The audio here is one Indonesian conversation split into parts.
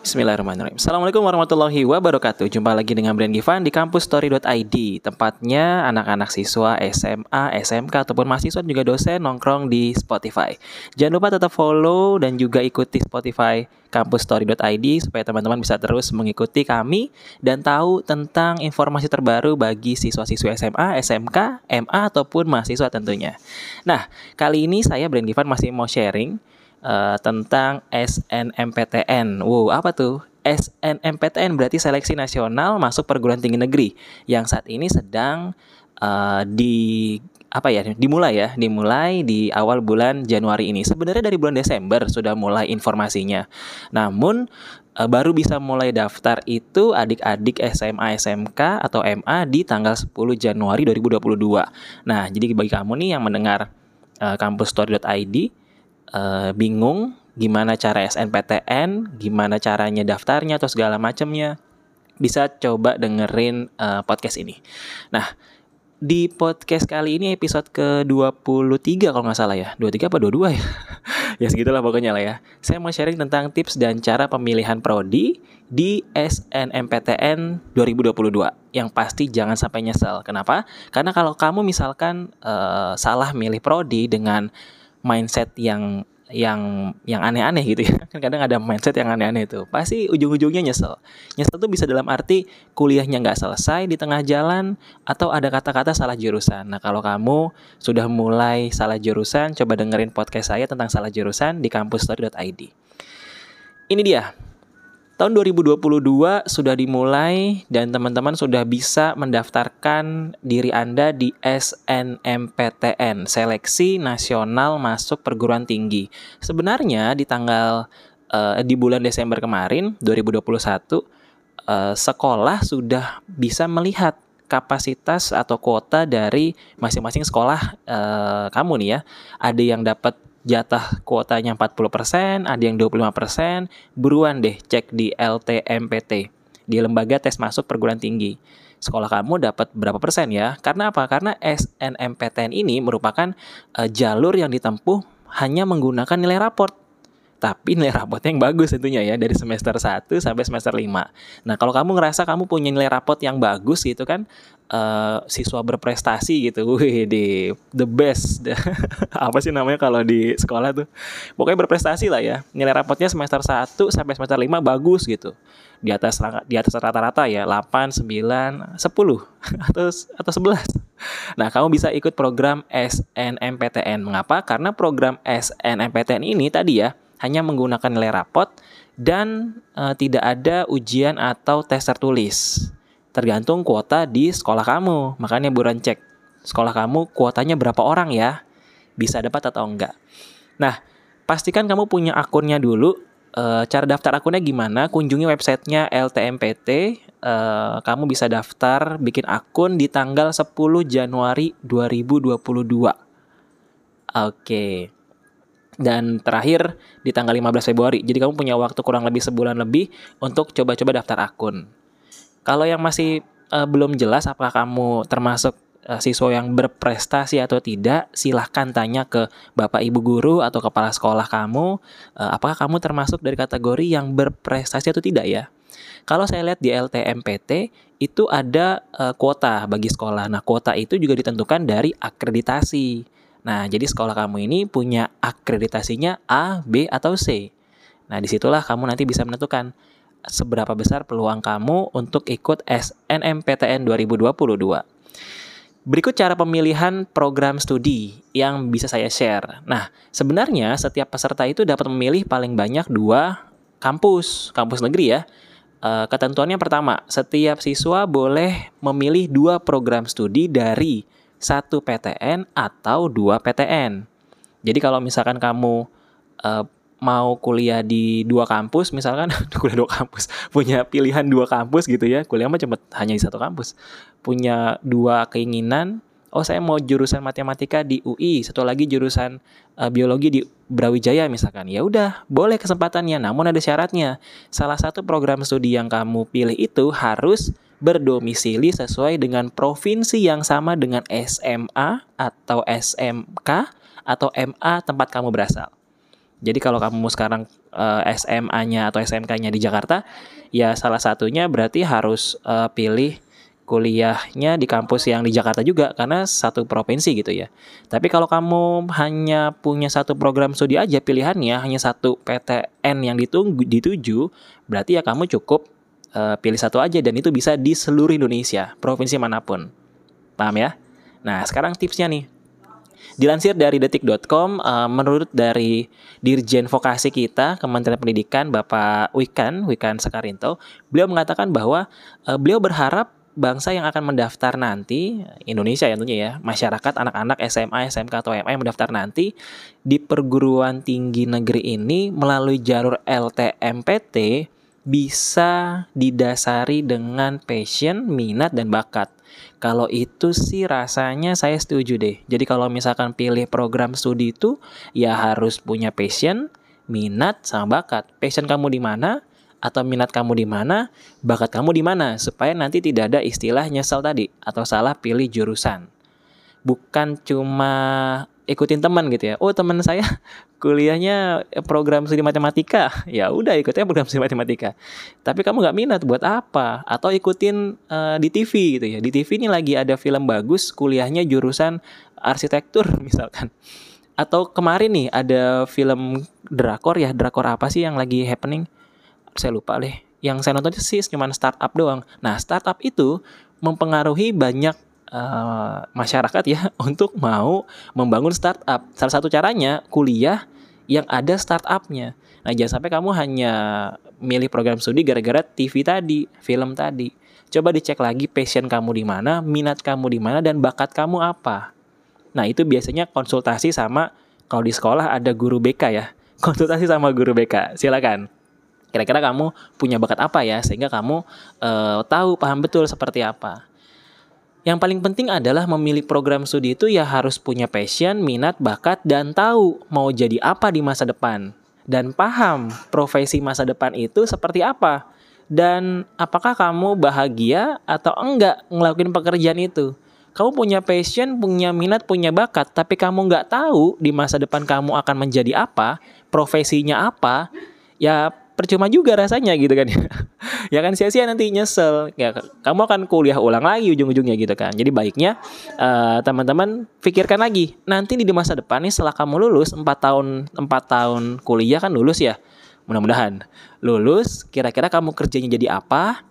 Bismillahirrahmanirrahim. Assalamualaikum warahmatullahi wabarakatuh. Jumpa lagi dengan Brand Givan di kampusstory.id Tempatnya anak-anak siswa SMA, SMK ataupun mahasiswa juga dosen nongkrong di Spotify. Jangan lupa tetap follow dan juga ikuti Spotify kampusstory.id Supaya teman-teman bisa terus mengikuti kami Dan tahu tentang informasi terbaru bagi siswa-siswa SMA, SMK, MA ataupun mahasiswa tentunya. Nah, kali ini saya Brand Givan masih mau sharing uh, tentang SNMPTN. Wow, apa tuh? SNMPTN berarti seleksi nasional masuk perguruan tinggi negeri yang saat ini sedang uh, di apa ya dimulai ya dimulai di awal bulan Januari ini sebenarnya dari bulan Desember sudah mulai informasinya namun uh, baru bisa mulai daftar itu adik-adik SMA SMK atau MA di tanggal 10 Januari 2022 nah jadi bagi kamu nih yang mendengar uh, kampusstory.id uh, bingung gimana cara SNPTN, gimana caranya daftarnya atau segala macamnya, bisa coba dengerin uh, podcast ini. Nah, di podcast kali ini episode ke-23 kalau nggak salah ya. 23 apa 22 ya? ya segitulah pokoknya lah ya. Saya mau sharing tentang tips dan cara pemilihan prodi di SNMPTN 2022. Yang pasti jangan sampai nyesel. Kenapa? Karena kalau kamu misalkan uh, salah milih prodi dengan mindset yang yang yang aneh-aneh gitu ya. Kan kadang ada mindset yang aneh-aneh itu pasti ujung-ujungnya nyesel. Nyesel tuh bisa dalam arti kuliahnya nggak selesai di tengah jalan atau ada kata-kata salah jurusan. Nah kalau kamu sudah mulai salah jurusan coba dengerin podcast saya tentang salah jurusan di kampusstory.id ini dia Tahun 2022 sudah dimulai dan teman-teman sudah bisa mendaftarkan diri Anda di SNMPTN, Seleksi Nasional Masuk Perguruan Tinggi. Sebenarnya di tanggal uh, di bulan Desember kemarin 2021 uh, eh, sekolah sudah bisa melihat kapasitas atau kuota dari masing-masing sekolah uh, kamu nih ya. Ada yang dapat jatah kuotanya 40%, ada yang 25%, buruan deh cek di LTMPT, di Lembaga Tes Masuk Perguruan Tinggi. Sekolah kamu dapat berapa persen ya? Karena apa? Karena SNMPTN ini merupakan uh, jalur yang ditempuh hanya menggunakan nilai raport tapi nilai rapotnya yang bagus tentunya ya dari semester 1 sampai semester 5. Nah, kalau kamu ngerasa kamu punya nilai rapot yang bagus gitu kan uh, siswa berprestasi gitu. Wih, di the best. Apa sih namanya kalau di sekolah tuh? Pokoknya berprestasi lah ya. Nilai rapotnya semester 1 sampai semester 5 bagus gitu. Di atas di atas rata-rata ya, 8, 9, 10 atau atau 11. Nah, kamu bisa ikut program SNMPTN. Mengapa? Karena program SNMPTN ini tadi ya hanya menggunakan nilai rapot dan e, tidak ada ujian atau tes tertulis. Tergantung kuota di sekolah kamu. Makanya buruan cek sekolah kamu kuotanya berapa orang ya. Bisa dapat atau enggak. Nah, pastikan kamu punya akunnya dulu. E, cara daftar akunnya gimana? Kunjungi websitenya LTMPT. E, kamu bisa daftar bikin akun di tanggal 10 Januari 2022. Oke. Okay dan terakhir di tanggal 15 Februari. Jadi kamu punya waktu kurang lebih sebulan lebih untuk coba-coba daftar akun. Kalau yang masih uh, belum jelas apakah kamu termasuk uh, siswa yang berprestasi atau tidak, silahkan tanya ke bapak ibu guru atau kepala sekolah kamu, uh, apakah kamu termasuk dari kategori yang berprestasi atau tidak ya. Kalau saya lihat di LTMPT itu ada uh, kuota bagi sekolah. Nah, kuota itu juga ditentukan dari akreditasi. Nah, jadi sekolah kamu ini punya akreditasinya A, B, atau C. Nah, di situlah kamu nanti bisa menentukan seberapa besar peluang kamu untuk ikut SNMPTN 2022. Berikut cara pemilihan program studi yang bisa saya share. Nah, sebenarnya setiap peserta itu dapat memilih paling banyak dua kampus, kampus negeri ya. E, ketentuannya pertama, setiap siswa boleh memilih dua program studi dari satu PTN atau dua PTN. Jadi kalau misalkan kamu uh, mau kuliah di dua kampus, misalkan kuliah dua kampus, punya pilihan dua kampus gitu ya, kuliah mah cuma hanya di satu kampus, punya dua keinginan, oh saya mau jurusan matematika di UI, satu lagi jurusan uh, biologi di Brawijaya misalkan, ya udah boleh kesempatannya, namun ada syaratnya. Salah satu program studi yang kamu pilih itu harus berdomisili sesuai dengan provinsi yang sama dengan SMA atau SMK atau MA tempat kamu berasal. Jadi kalau kamu sekarang uh, eh, SMA-nya atau SMK-nya di Jakarta, ya salah satunya berarti harus uh, pilih kuliahnya di kampus yang di Jakarta juga karena satu provinsi gitu ya. Tapi kalau kamu hanya punya satu program studi aja pilihannya hanya satu PTN yang ditunggu dituju, berarti ya kamu cukup uh, pilih satu aja dan itu bisa di seluruh Indonesia, provinsi mana pun. Paham ya? Nah, sekarang tipsnya nih Dilansir dari detik.com, uh, menurut dari Dirjen Vokasi kita, Kementerian Pendidikan, Bapak Wikan, Wikan Sekarinto, beliau mengatakan bahwa uh, beliau berharap bangsa yang akan mendaftar nanti, Indonesia ya tentunya ya, masyarakat, anak-anak SMA, SMK atau SMA yang mendaftar nanti di perguruan tinggi negeri ini melalui jalur LTMPT bisa didasari dengan passion, minat, dan bakat. Kalau itu sih rasanya saya setuju deh. Jadi kalau misalkan pilih program studi itu ya harus punya passion, minat sama bakat. Passion kamu di mana atau minat kamu di mana, bakat kamu di mana supaya nanti tidak ada istilah nyesel tadi atau salah pilih jurusan. Bukan cuma ikutin teman gitu ya. Oh, teman saya kuliahnya program studi matematika. Ya udah ikutnya program studi matematika. Tapi kamu nggak minat buat apa? Atau ikutin uh, di TV gitu ya. Di TV ini lagi ada film bagus, kuliahnya jurusan arsitektur misalkan. Atau kemarin nih ada film drakor ya, drakor apa sih yang lagi happening? Saya lupa deh. Yang saya nonton sih cuma startup doang. Nah, startup itu mempengaruhi banyak uh, masyarakat ya untuk mau membangun startup. Salah satu caranya kuliah yang ada startupnya. Nah jangan sampai kamu hanya milih program studi gara-gara TV tadi, film tadi. Coba dicek lagi passion kamu di mana, minat kamu di mana, dan bakat kamu apa. Nah itu biasanya konsultasi sama kalau di sekolah ada guru BK ya, konsultasi sama guru BK. Silakan. Kira-kira kamu punya bakat apa ya, sehingga kamu uh, tahu paham betul seperti apa. Yang paling penting adalah memilih program studi itu ya harus punya passion, minat, bakat, dan tahu mau jadi apa di masa depan. Dan paham profesi masa depan itu seperti apa. Dan apakah kamu bahagia atau enggak ngelakuin pekerjaan itu. Kamu punya passion, punya minat, punya bakat, tapi kamu nggak tahu di masa depan kamu akan menjadi apa, profesinya apa, ya percuma juga rasanya gitu kan. Ya kan sia-sia nanti nyesel. Ya kamu akan kuliah ulang lagi ujung-ujungnya gitu kan. Jadi baiknya uh, teman-teman pikirkan lagi. Nanti di masa depan nih setelah kamu lulus 4 tahun 4 tahun kuliah kan lulus ya? Mudah-mudahan. Lulus kira-kira kamu kerjanya jadi apa?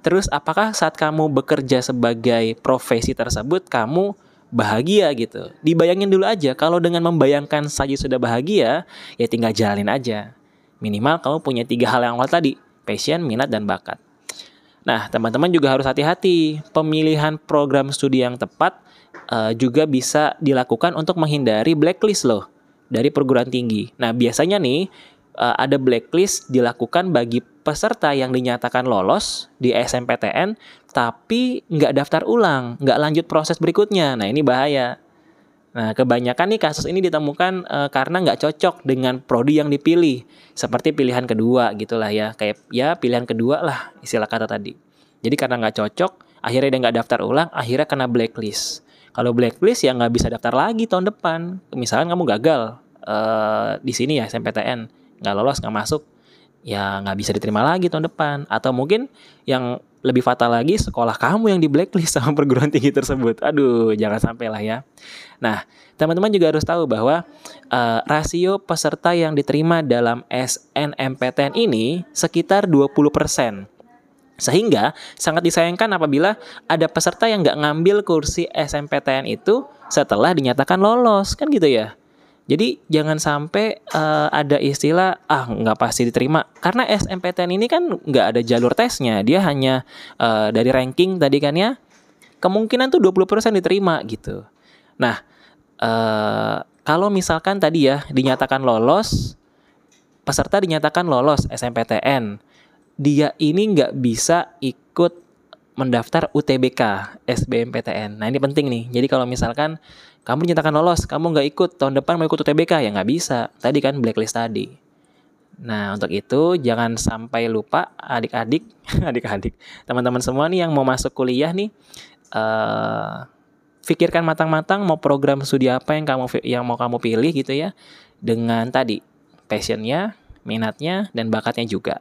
Terus apakah saat kamu bekerja sebagai profesi tersebut kamu bahagia gitu? Dibayangin dulu aja kalau dengan membayangkan saja sudah bahagia ya tinggal jalanin aja Minimal kamu punya tiga hal yang awal tadi, passion, minat, dan bakat. Nah, teman-teman juga harus hati-hati. Pemilihan program studi yang tepat uh, juga bisa dilakukan untuk menghindari blacklist loh dari perguruan tinggi. Nah, biasanya nih uh, ada blacklist dilakukan bagi peserta yang dinyatakan lolos di SMPTN tapi nggak daftar ulang, nggak lanjut proses berikutnya. Nah, ini bahaya. Nah, kebanyakan nih kasus ini ditemukan e, karena nggak cocok dengan prodi yang dipilih, seperti pilihan kedua gitulah ya, kayak ya pilihan kedua lah istilah kata tadi. Jadi karena nggak cocok, akhirnya dia nggak daftar ulang, akhirnya kena blacklist. Kalau blacklist ya nggak bisa daftar lagi tahun depan. Misalkan kamu gagal e, di sini ya SMPTN, nggak lolos, nggak masuk, ya nggak bisa diterima lagi tahun depan. Atau mungkin yang lebih fatal lagi sekolah kamu yang di blacklist sama perguruan tinggi tersebut. Aduh, jangan sampai lah ya. Nah, teman-teman juga harus tahu bahwa uh, rasio peserta yang diterima dalam SNMPTN ini sekitar 20%. Sehingga sangat disayangkan apabila ada peserta yang nggak ngambil kursi SMPTN itu setelah dinyatakan lolos, kan gitu ya. Jadi jangan sampai uh, ada istilah ah nggak pasti diterima karena SMPTN ini kan nggak ada jalur tesnya dia hanya uh, dari ranking tadi kan ya kemungkinan tuh 20% diterima gitu. Nah uh, kalau misalkan tadi ya dinyatakan lolos peserta dinyatakan lolos SMPTN dia ini nggak bisa ikut mendaftar UTBK SBMPTN. Nah ini penting nih. Jadi kalau misalkan kamu dinyatakan lolos, kamu nggak ikut, tahun depan mau ikut UTBK ya nggak bisa. Tadi kan blacklist tadi. Nah untuk itu jangan sampai lupa adik-adik, adik-adik, teman-teman semua nih yang mau masuk kuliah nih, uh, pikirkan matang-matang mau program studi apa yang kamu yang mau kamu pilih gitu ya, dengan tadi passionnya, minatnya, dan bakatnya juga.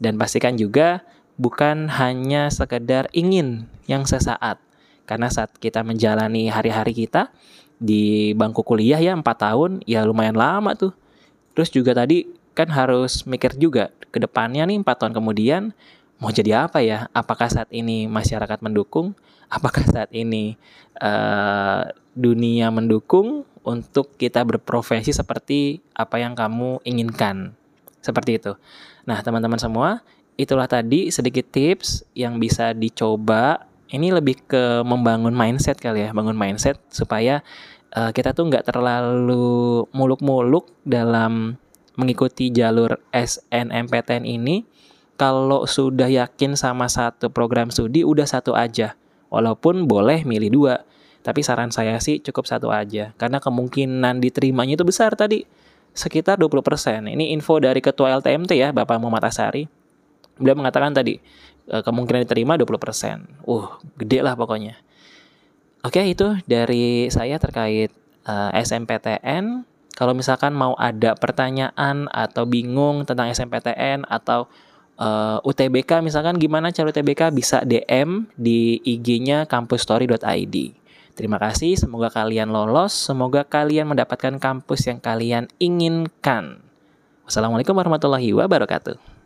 Dan pastikan juga bukan hanya sekedar ingin yang sesaat. Karena saat kita menjalani hari-hari kita di bangku kuliah ya 4 tahun, ya lumayan lama tuh. Terus juga tadi kan harus mikir juga ke depannya nih 4 tahun kemudian mau jadi apa ya? Apakah saat ini masyarakat mendukung? Apakah saat ini uh, dunia mendukung untuk kita berprofesi seperti apa yang kamu inginkan. Seperti itu. Nah, teman-teman semua, itulah tadi sedikit tips yang bisa dicoba. Ini lebih ke membangun mindset kali ya, bangun mindset supaya uh, kita tuh nggak terlalu muluk-muluk dalam mengikuti jalur SNMPTN ini. Kalau sudah yakin sama satu program studi, udah satu aja. Walaupun boleh milih dua tapi saran saya sih cukup satu aja karena kemungkinan diterimanya itu besar tadi sekitar 20%. Ini info dari Ketua LTMT ya, Bapak Muhammad Asari. Beliau mengatakan tadi e, kemungkinan diterima 20%. Uh, gede lah pokoknya. Oke, itu dari saya terkait uh, e, SMPTN. Kalau misalkan mau ada pertanyaan atau bingung tentang SMPTN atau uh, e, UTBK misalkan gimana cara UTBK bisa DM di IG-nya kampusstory.id. Terima kasih, semoga kalian lolos, semoga kalian mendapatkan kampus yang kalian inginkan. Wassalamualaikum warahmatullahi wabarakatuh.